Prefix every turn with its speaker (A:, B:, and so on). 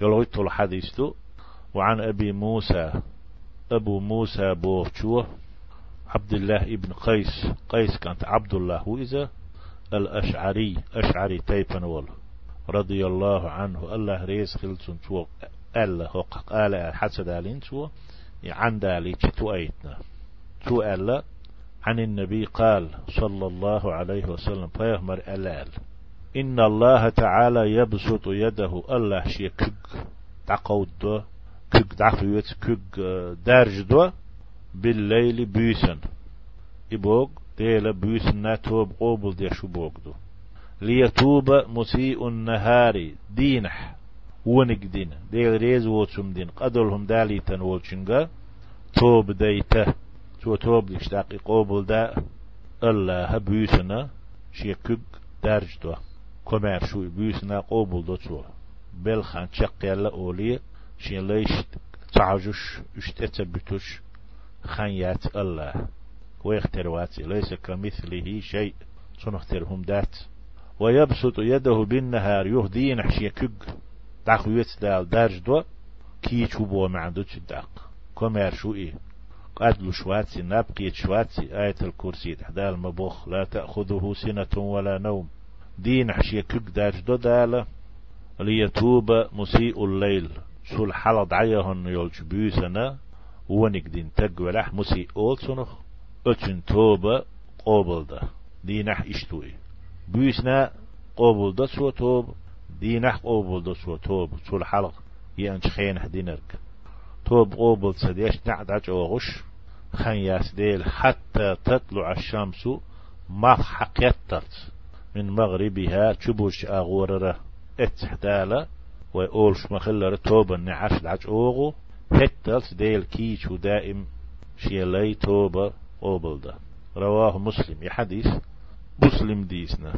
A: يلغيت الحديث وعن أبي موسى أبو موسى بوفشوه عبد الله ابن قيس. قيس كانت عبد الله. وإذا الأشعري أشعري تيبن رضي الله عنه. الله ريس خلصن شو؟ ألا هو قال حسد علين شو؟ عن دالي تو أيتنا شو ألا؟ عن النبي قال صلى الله عليه وسلم فيهمر ألال. إن الله تعالى يبسط يده الله شي كج تقود دو كج دعفويت كج دارج دو بالليل بيسن إبوغ ديلا بيسن ناتوب قوبل دي شو بوغدو ليتوب مسيء النهار دينح ونق دين. ديل ريز ووتسم دين. قدرهم دالي تنولشنغا توب ديته. تو توب ديشتاقي قوبل دا الله بيسنا شيكوك درج دو. كمار شو بيسنا قوبل دو تو بل خان شق يلا أولي شين ليش تعجش اشتت بتوش خانيات الله ويخترواتي ليس كمثله شيء صنخترهم دات ويبسط يده بالنهار يهدين حشي كج داخ ويت دال درج دو كي تشوبو ما عندوش داق كمار شو إيه قد شواتي نبقي شواتي آية الكرسي تحدى المبوخ لا تأخذه سنة ولا نوم دين حشي كج دارج دو دال ليتوب مسيء الليل. سول حلد عيهن يولج بيسنا ونك دين تقولح مسيء أول سنخ أتن توبة قوبل ده. دينح إشتوي. بيسنا قوبل ده سو توب دينح قوبل ده سو توب. سول حلق يأنش خين دينرك. توب قوبل سديش نعدج أوغش خن ياسديل حتى تطلع الشمس ما حقيتت من مغربها تشبوش أغوررة اتحدالا ويقولش مخلر توبة نعش دعج أوغو هتلت ديل كيش ودائم شيلي توبة قوبل ده رواه مسلم. يحديث مسلم ديسنا.